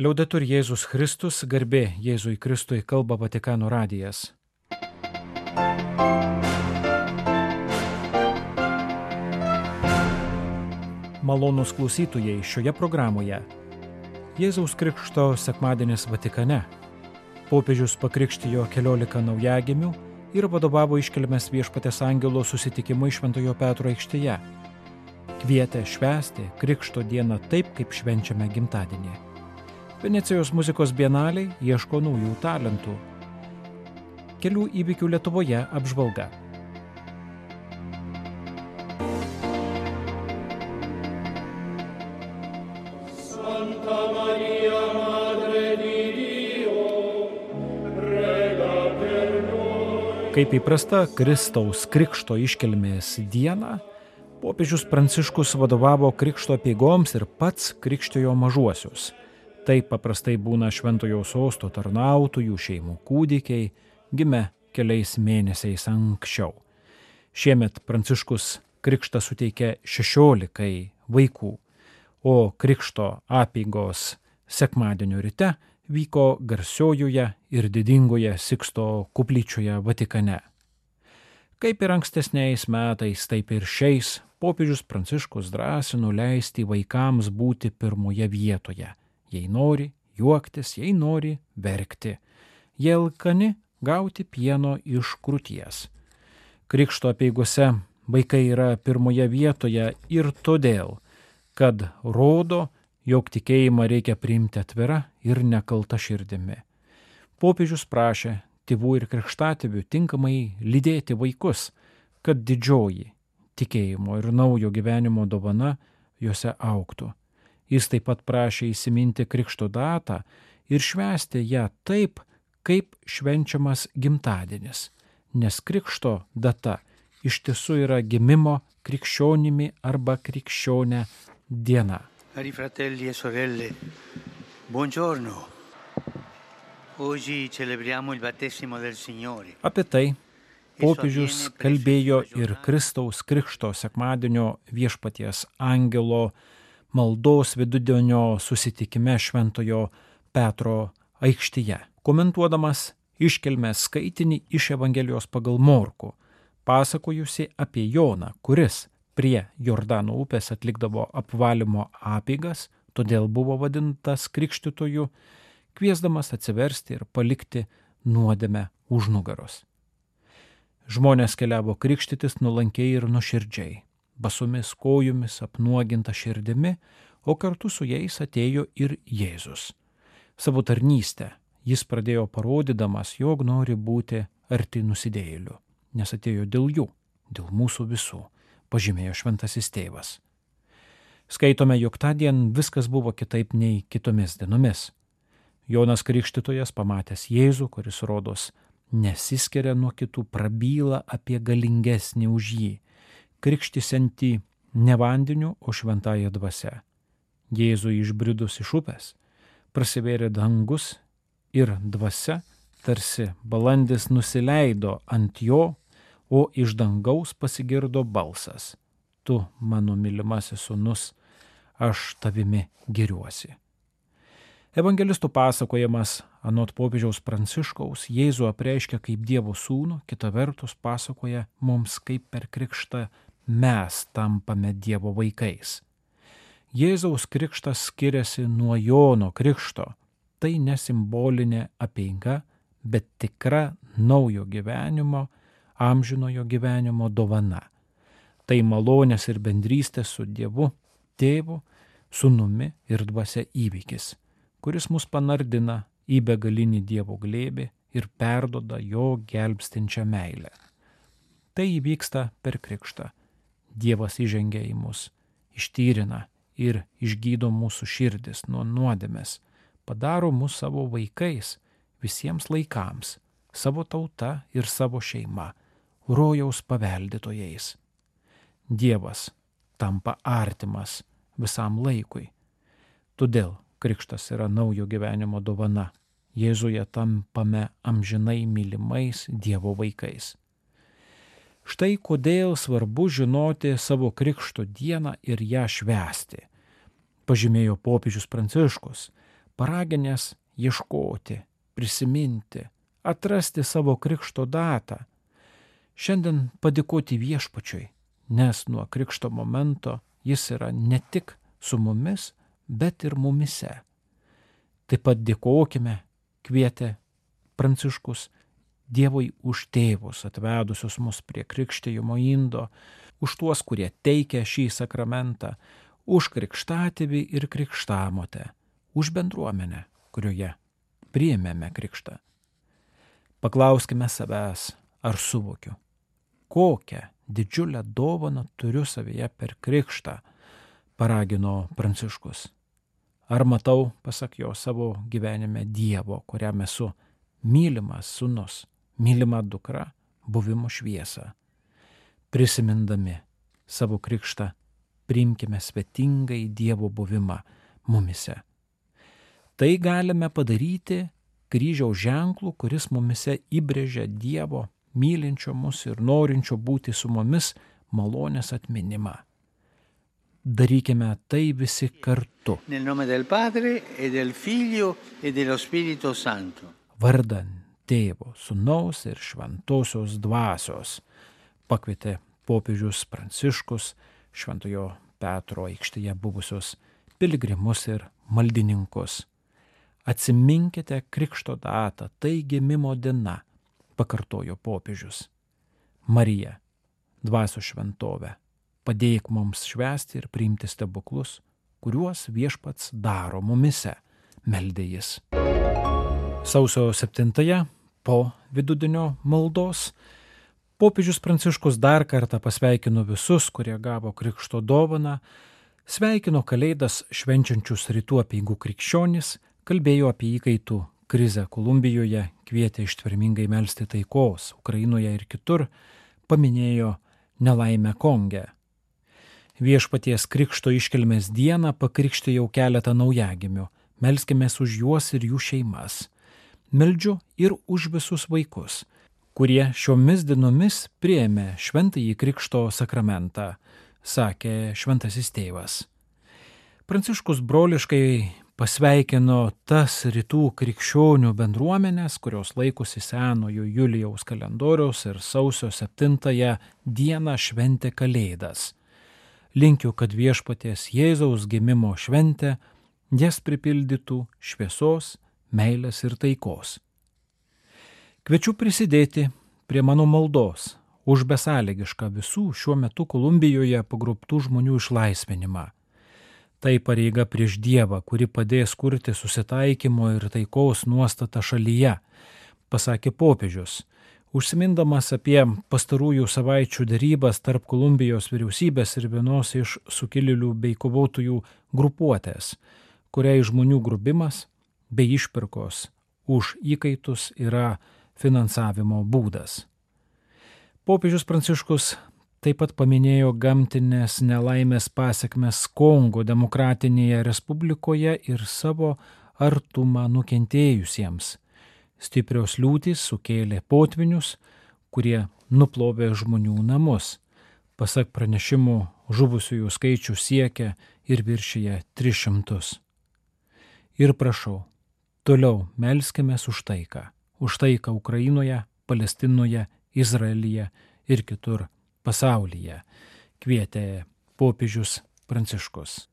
Liaudatur Jėzus Kristus, garbė Jėzui Kristui kalba Vatikano radijas. Malonus klausytojai šioje programoje. Jėzaus Krikšto sekmadienis Vatikane. Popiežius pakrikštijo keliolika naujagimių ir vadovavo iškilmės viešpatės angelo susitikimui Šventojo Petro aikštėje. Kvietė švęsti Krikšto dieną taip, kaip švenčiame gimtadienį. Venecijos muzikos bienaliai ieško naujų talentų. Kelių įvykių Lietuvoje apžvalga. Kaip įprasta Kristaus Krikšto iškelmės dieną, popiežius Pranciškus vadovavo Krikšto apiegoms ir pats krikštijo mažuosius Taip paprastai būna šventojo sosto tarnautojų šeimų kūdikiai, gimę keliais mėnesiais anksčiau. Šiemet Pranciškus krikštą suteikė 16 vaikų, o krikšto apygos sekmadienio ryte vyko garsiojoje ir didingoje Siksto kuplyčioje Vatikane. Kaip ir ankstesniais metais, taip ir šiais popiežius Pranciškus drąsino leisti vaikams būti pirmoje vietoje jei nori juoktis, jei nori verkti. Jie alkani gauti pieno iš krūties. Krikšto apieigose vaikai yra pirmoje vietoje ir todėl, kad rodo, jog tikėjimą reikia priimti atvira ir nekalta širdimi. Popiežius prašė tėvų ir krikštatėvių tinkamai lydėti vaikus, kad didžioji tikėjimo ir naujo gyvenimo dovana juose auktų. Jis taip pat prašė įsiminti krikšto datą ir švęsti ją taip, kaip švenčiamas gimtadienis, nes krikšto data iš tiesų yra gimimo krikščionimi arba krikščionė diena. Cari fratelli e sorelle, buongiorno. Oggi celebriamo il battesimo del Signore. Apie tai popiežius kalbėjo ir Kristaus Krikšto sekmadienio viešpaties angelo maldos vidudienio susitikime Šventojo Petro aikštyje, komentuodamas iškelmės skaitinį iš Evangelijos pagal Morku, pasakojusi apie Joną, kuris prie Jordano upės atlikdavo apvalymo apygas, todėl buvo vadintas krikštytoju, kviesdamas atsiversti ir palikti nuodėmę už nugaros. Žmonės keliavo krikštytis nuolankiai ir nuširdžiai basomis kojomis, apnuoginta širdimi, o kartu su jais atėjo ir Jėzus. Savo tarnystę jis pradėjo parodydamas, jog nori būti arti nusidėjėlių, nes atėjo dėl jų, dėl mūsų visų, pažymėjo šventasis tėvas. Skaitome, jog tą dieną viskas buvo kitaip nei kitomis dienomis. Jonas Krikštytojas pamatęs Jėzų, kuris rodos nesiskiria nuo kitų, prabyla apie galingesnį už jį krikštisantį ne vandeniu, o šventąją dvasę. Jėzui išbridus iš upės, prasivėrė dangus ir dvasia, tarsi balandis nusileido ant jo, o iš dangaus pasigirdo balsas. Tu, mano mylimasis sunus, aš tavimi geriuosi. Evangelistų pasakojimas anot popiežiaus Pranciškaus Jėzų apreiškia kaip Dievo sūnų, kita vertus pasakoja mums kaip per krikštą mes tampame Dievo vaikais. Jėzaus krikštas skiriasi nuo Jono krikšto. Tai nesimbolinė apeiga, bet tikra naujo gyvenimo, amžinojo gyvenimo dovana. Tai malonės ir bendrystės su Dievu, tėvu, sunumi ir dvasia įvykis, kuris mus panardina į begalinį Dievo glėbį ir perdoda jo gelbstinčią meilę. Tai įvyksta per krikštą Dievas įžengia į mus, ištyrina ir išgydo mūsų širdis nuo nuodėmės, padaro mus savo vaikais visiems laikams, savo tauta ir savo šeima, rojaus paveldėtojais. Dievas tampa artimas visam laikui. Todėl krikštas yra naujo gyvenimo dovana. Jėzuje tampame amžinai mylimais Dievo vaikais. Štai kodėl svarbu žinoti savo krikšto dieną ir ją švęsti. Pažymėjo popiežius Pranciškus, paraginęs ieškoti, prisiminti, atrasti savo krikšto datą. Šiandien padėkoti viešpačiui, nes nuo krikšto momento jis yra ne tik su mumis, bet ir mumise. Taip pat dėkojime, kvietė Pranciškus Dievui už tėvus atvedusius mus prie krikštėjimo indo, už tuos, kurie teikia šį sakramentą, už krikštatėvį ir krikštamotę, už bendruomenę, kurioje priėmėme krikštą. Paklauskime savęs, ar suvokiu, kokią didžiulę dovaną turiu savyje per krikštą, paragino Pranciškus. Ar matau, pasak jo, savo gyvenime Dievo, kuriam esu mylimas sunus, mylima dukra, buvimo šviesą. Prisimindami savo krikštą, priimkime svetingai Dievo buvimą mumise. Tai galime padaryti kryžiaus ženklų, kuris mumise įbrėžia Dievo mylinčio mus ir norinčio būti su mumis malonės atminimą. Darykime tai visi kartu. E e. Vardan tėvo, sunaus ir šventosios dvasios pakvietė popiežius Pranciškus šventojo Petro aikštėje buvusios piligrimus ir maldininkus. Atsiminkite krikšto datą, tai gimimo diena, pakartojo popiežius. Marija, dvasio šventovė, padėk mums švęsti ir priimti stebuklus, kuriuos viešpats daro mumise, meldė jis. Sausio 7 po vidudienio maldos popiežius Pranciškus dar kartą pasveikino visus, kurie gavo krikšto dovaną, sveikino kalėdas švenčiančius rytų apieigų krikščionis, kalbėjo apie įkaitų krizę Kolumbijoje, kvietė ištvermingai melstį taikos Ukrainoje ir kitur, paminėjo nelaimę Konge. Viešpaties krikšto iškelmės dieną pakrikštė jau keletą naujagimių, melskimės už juos ir jų šeimas. Meldžiu ir už visus vaikus, kurie šiomis dienomis prieėmė šventąjį krikšto sakramentą, sakė šventasis tėvas. Pranciškus broliškai pasveikino tas rytų krikščionių bendruomenės, kurios laikosi senojo Julijaus kalendoriaus ir sausio 7 dieną šventė Kalėdas. Linkiu, kad viešpaties Jėzaus gimimo šventė jas pripildytų šviesos, meilės ir taikos. Kviečiu prisidėti prie mano maldos už besąlygišką visų šiuo metu Kolumbijoje pagruptų žmonių išlaisvinimą Tai pareiga prieš Dievą, kuri padės kurti susitaikymo ir taikos nuostatą šalyje, pasakė popiežius, užsimindamas apie pastarųjų savaičių darybas tarp Kolumbijos vyriausybės ir vienos iš sukilėlių bei kovotojų grupuotės, kuriai žmonių grubimas bei išpirkos už įkaitus yra finansavimo būdas. Popiežius Pranciškus Taip pat paminėjo gamtinės nelaimės pasiekmes Kongo demokratinėje respublikoje ir savo artumą nukentėjusiems. Stiprios liūtys sukėlė potvinius, kurie nuplovė žmonių namus. Pasak pranešimų, žuvusiųjų skaičių siekia ir viršyje 300. Ir prašau, toliau melskime už taiką. Už taiką Ukrainoje, Palestinoje, Izraelyje ir kitur pasaulyje, kvietė popiežius Pranciškus,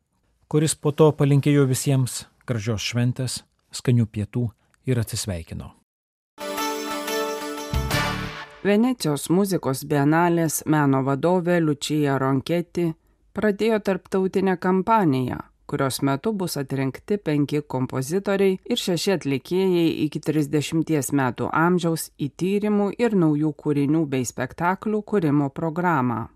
kuris po to palinkėjo visiems gražios šventės, skanių pietų ir atsisveikino. Venecijos muzikos bienalės meno vadovė Lučija Ronketi pradėjo tarptautinę kampaniją, kurios metu bus atrinkti penki kompozitoriai ir šeši atlikėjai iki 30 metų amžiaus į tyrimų ir naujų kūrinių bei spektaklių kūrimo programą.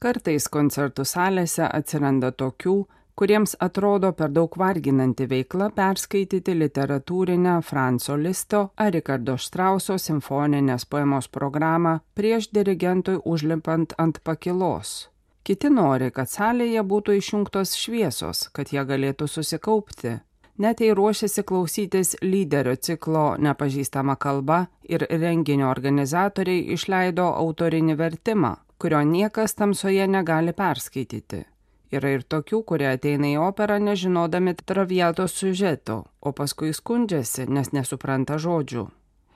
Kartais koncertų salėse atsiranda tokių, kuriems atrodo per daug varginanti veikla perskaityti literatūrinę Franco Listo ar Ricardo Štrauso simfoninės poemos programą prieš dirigentui užlipant ant pakilos. Kiti nori, kad salėje būtų išjungtos šviesos, kad jie galėtų susikaupti. Net jei ruošiasi klausytis lyderio ciklo nepažįstama kalba ir renginio organizatoriai išleido autorinį vertimą, kurio niekas tamsoje negali perskaityti. Yra ir tokių, kurie ateina į operą nežinodami traviatos sužeto, o paskui skundžiasi, nes nesupranta žodžių.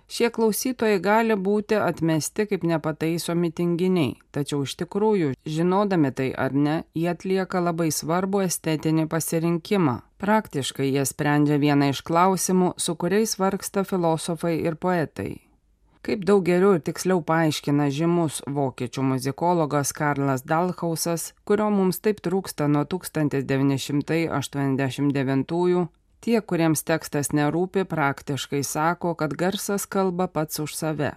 Šie klausytojai gali būti atmesti kaip nepataisomi tinginiai, tačiau iš tikrųjų, žinodami tai ar ne, jie atlieka labai svarbu estetinį pasirinkimą. Praktiškai jie sprendžia vieną iš klausimų, su kuriais vargsta filosofai ir poetai. Kaip daug geriau ir tiksliau paaiškina žymus vokiečių muzikologas Karlas Dalhausas, kurio mums taip trūksta nuo 1989-ųjų, tie, kuriems tekstas nerūpi, praktiškai sako, kad garsas kalba pats už save.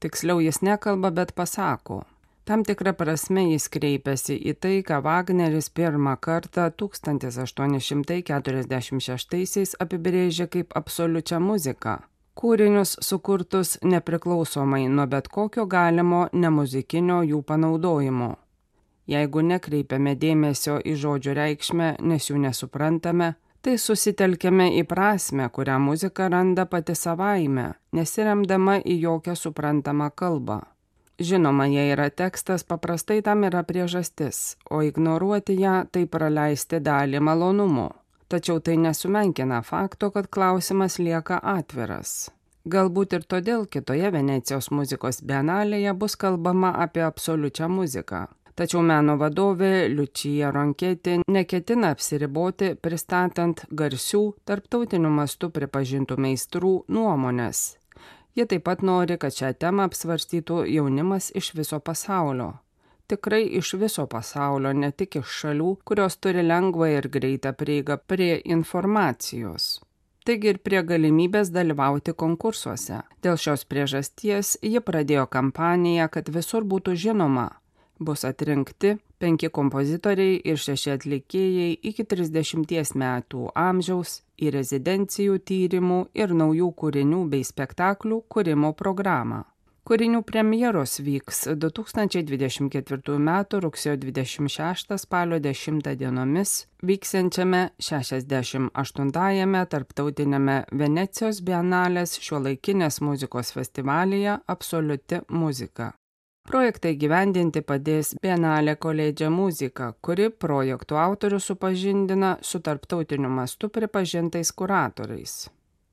Tiksliau jis nekalba, bet pasako. Tam tikrą prasme jis kreipiasi į tai, ką Wagneris pirmą kartą 1846 apibrėžė kaip absoliučią muziką kūrinius sukurtus nepriklausomai nuo bet kokio galimo nemuzikinio jų panaudojimo. Jeigu nekreipiame dėmesio į žodžių reikšmę, nes jų nesuprantame, tai susitelkėme į prasme, kurią muzika randa pati savaime, nesiremdama į jokią suprantamą kalbą. Žinoma, jei yra tekstas, paprastai tam yra priežastis, o ignoruoti ją tai praleisti dalį malonumo tačiau tai nesumenkina fakto, kad klausimas lieka atviras. Galbūt ir todėl kitoje Venecijos muzikos bienalėje bus kalbama apie absoliučią muziką. Tačiau meno vadovė Liučija Ronkėti neketina apsiriboti pristatant garsių, tarptautiniu mastu pripažintų meistrų nuomonės. Jie taip pat nori, kad šią temą apsvarstytų jaunimas iš viso pasaulio tikrai iš viso pasaulio, ne tik iš šalių, kurios turi lengvą ir greitą prieigą prie informacijos. Taigi ir prie galimybės dalyvauti konkursuose. Dėl šios priežasties ji pradėjo kampaniją, kad visur būtų žinoma. Bus atrinkti penki kompozitoriai ir šeši atlikėjai iki 30 metų amžiaus į rezidencijų tyrimų ir naujų kūrinių bei spektaklių kūrimo programą. Kūrinių premjeros vyks 2024 m. rugsėjo 26 spalio 10 dienomis vyksiančiame 68-ąjame tarptautiniame Venecijos bienalės šiuolaikinės muzikos festivalyje Absoliuti muzika. Projektai gyvendinti padės Bienalė koledžė muzika, kuri projektų autorių supažindina su tarptautiniu mastu pripažintais kuratoriais.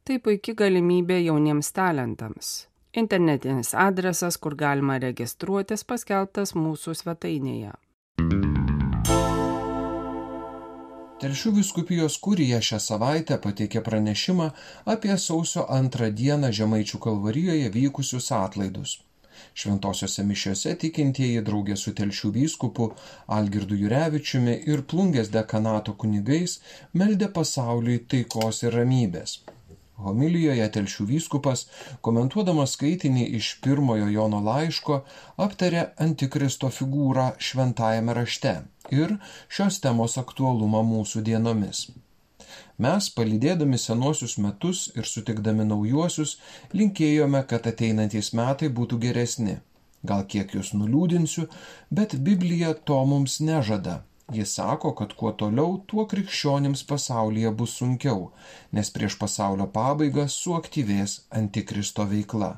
Tai puikia galimybė jauniems talentams. Internetinis adresas, kur galima registruotis, paskelbtas mūsų svetainėje. Telšių viskupijos kurija šią savaitę pateikė pranešimą apie sausio antrą dieną Žemaičių kalvarijoje vykusius atlaidus. Šventosiuose mišiuose tikintieji draugė su Telšių vyskupu Algirdu Jurevičiumi ir plungės dekanato kunigais meldė pasauliui taikos ir ramybės. Homilijoje telšių vyskupas, komentuodamas skaitinį iš pirmojo Jono laiško, aptarė antikristo figūrą šventajame rašte ir šios temos aktualumą mūsų dienomis. Mes, palydėdami senuosius metus ir sutikdami naujuosius, linkėjome, kad ateinantys metai būtų geresni. Gal kiek jūs nuliūdinsiu, bet Biblija to mums nežada Jis sako, kad kuo toliau, tuo krikščionims pasaulyje bus sunkiau, nes prieš pasaulio pabaigą suaktyvės antikristo veikla.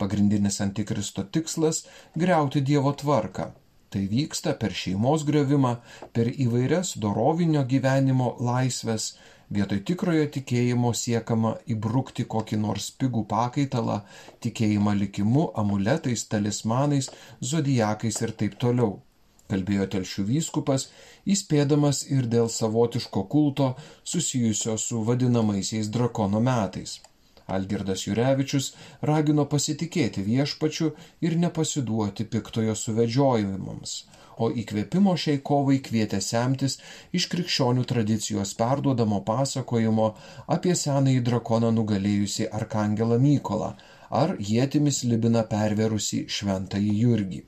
Pagrindinis antikristo tikslas - greuti Dievo tvarką. Tai vyksta per šeimos griovimą, per įvairias dorovinio gyvenimo laisvės, vietoj tikrojo tikėjimo siekama įbrukti kokį nors pigų pakaitalą, tikėjimą likimu, amuletais, talismanais, zodijakais ir taip toliau kalbėjo telšių vyskupas, įspėdamas ir dėl savotiško kulto susijusio su vadinamaisiais drakono metais. Algirdas Jurevičius ragino pasitikėti viešpačiu ir nepasiduoti piktojo suvedžiojimams, o įkvėpimo šiai kovai kvietė semtis iš krikščionių tradicijos perduodamo pasakojimo apie senąjį drakoną nugalėjusi Arkangelą Mykolą ar jėtimis Libina perverusi šventąjį Jurgį.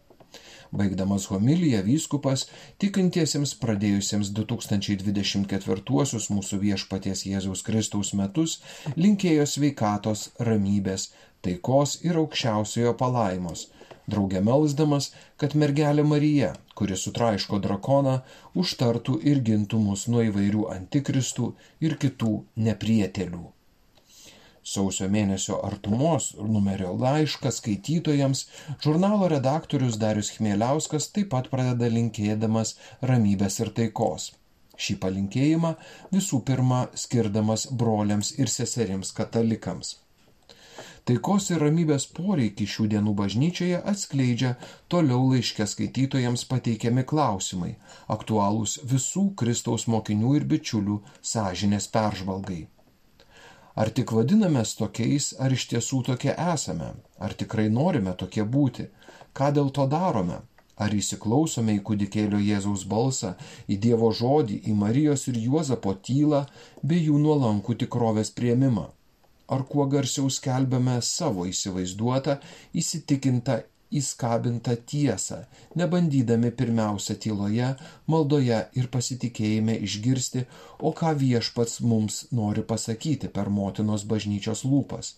Baigdamas homiliją vyskupas tikintiesiems pradėjusiems 2024 mūsų viešpaties Jėzaus Kristaus metus linkėjo sveikatos, ramybės, taikos ir aukščiausiojo palaimos, draugė melsdamas, kad mergelė Marija, kuri sutraiško drakoną, užtartų ir gintų mus nuo įvairių antikristų ir kitų neprietelių. Sausio mėnesio artumos numerio laišką skaitytojams žurnalo redaktorius Darius Chmieliauskas taip pat pradeda linkėdamas ramybės ir taikos. Šį palinkėjimą visų pirma skirdamas broliams ir seserims katalikams. Taikos ir ramybės poreikį šių dienų bažnyčioje atskleidžia toliau laiškė skaitytojams pateikiami klausimai, aktualūs visų Kristaus mokinių ir bičiulių sąžinės peržvalgai. Ar tik vadinamės tokiais, ar iš tiesų tokie esame, ar tikrai norime tokie būti, ką dėl to darome, ar įsiklausome į kūdikėlio Jėzaus balsą, į Dievo žodį, į Marijos ir Juozapo tylą bei jų nuolankų tikrovės prieimimą ar kuo garsiau skelbiame savo įsivaizduotą, įsitikintą, įskabintą tiesą, nebandydami pirmiausia tyloje, maldoje ir pasitikėjime išgirsti, o ką viešpats mums nori pasakyti per motinos bažnyčios lūpas.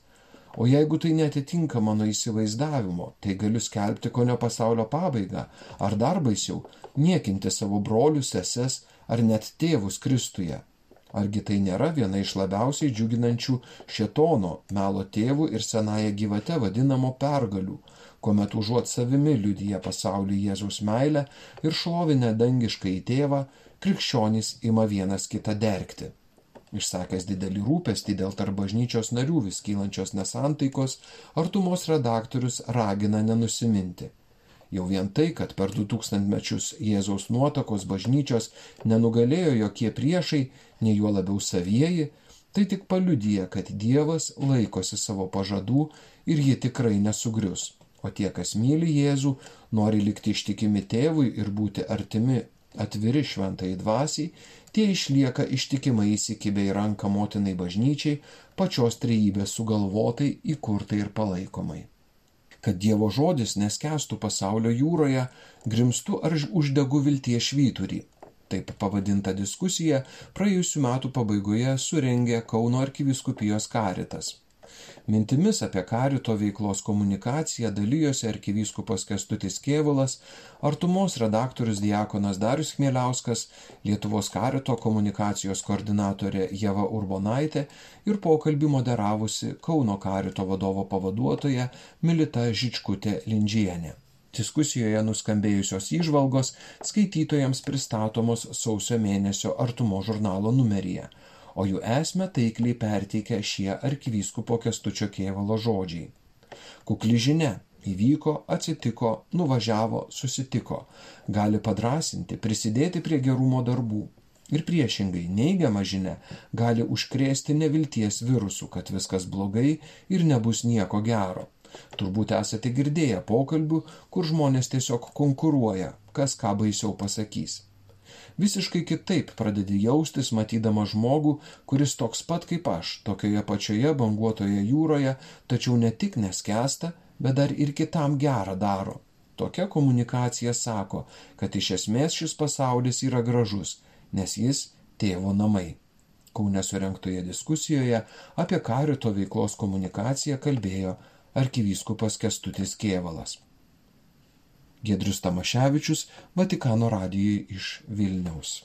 O jeigu tai netitinka mano įsivaizdavimo, tai galiu skelbti ko ne pasaulio pabaigą, ar dar baisiau, niekinti savo brolius, seses ar net tėvus Kristuje. Argi tai nėra viena iš labiausiai džiuginančių šetono melo tėvų ir senąją gyvate vadinamo pergalių, kuomet užuot savimi liudyje pasaulį Jėzaus meilę ir šlovinę dangišką į tėvą, krikščionys ima vienas kitą dergti. Išsakęs didelį rūpestį dėl tarp bažnyčios narių vis kylančios nesantaikos, artumos redaktorius ragina nenusiminti. Jau vien tai, kad per du tūkstantmečius Jėzaus nuotakos bažnyčios nenugalėjo jokie priešai, nei juo labiau savieji, tai tik paliudyja, kad Dievas laikosi savo pažadų ir ji tikrai nesugrius. O tie, kas myli Jėzų, nori likti ištikimi tėvui ir būti artimi, atviri šventai dvasiai, tie išlieka ištikimai įsikibę į ranką motinai bažnyčiai, pačios trejybės sugalvotai, įkurtai ir palaikomai. Kad Dievo žodis neskestų pasaulio jūroje, grimstu ar uždegu vilties švyturį, taip pavadinta diskusija praėjusiu metų pabaigoje surengė Kauno arkiviskupijos karitas. Mintimis apie karito veiklos komunikaciją dalyjosi arkivyskupas Kestutis Kievalas, artumos redaktorius Diakonas Darius Chmieliauskas, Lietuvos karito komunikacijos koordinatorė Jeva Urbonaitė ir pokalbį moderavusi Kauno karito vadovo pavaduotoja Milita Žičkutė Lindžienė. Diskusijoje nuskambėjusios įžvalgos skaitytojams pristatomos sausio mėnesio artumo žurnalo numeryje, o jų esmę taikliai perteikia šie arkivyskupo Kestučio Kievalo žodžiai. Kukli žinia įvyko, atsitiko, nuvažiavo, susitiko, gali padrasinti, prisidėti prie gerumo darbų. Ir priešingai, neigiama žinia gali užkrėsti nevilties virusų, kad viskas blogai ir nebus nieko gero. Turbūt esate girdėję pokalbių, kur žmonės tiesiog konkuruoja, kas ką baisiau pasakys. Visiškai kitaip pradedi jaustis, matydama žmogų, kuris toks pat kaip aš, tokioje pačioje banguotoje jūroje, tačiau ne tik neskesta, bet dar ir kitam gerą daro. Tokia komunikacija sako, kad iš esmės šis pasaulis yra gražus, nes jis tėvo namai. Kaune surinktoje diskusijoje apie karito veiklos komunikaciją kalbėjo arkivyskupas Kestutis Kievalas. Gedrius Tamaševičius, Vatikano radijai iš Vilniaus.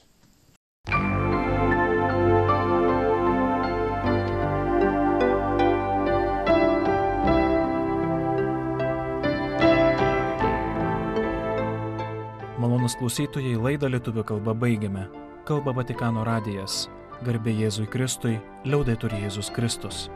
Malonus klausytojai laidą lietuvių kalbą baigiame. Kalba Vatikano radijas. Garbė Jėzui Kristui, liaudai turi Jėzus Kristus.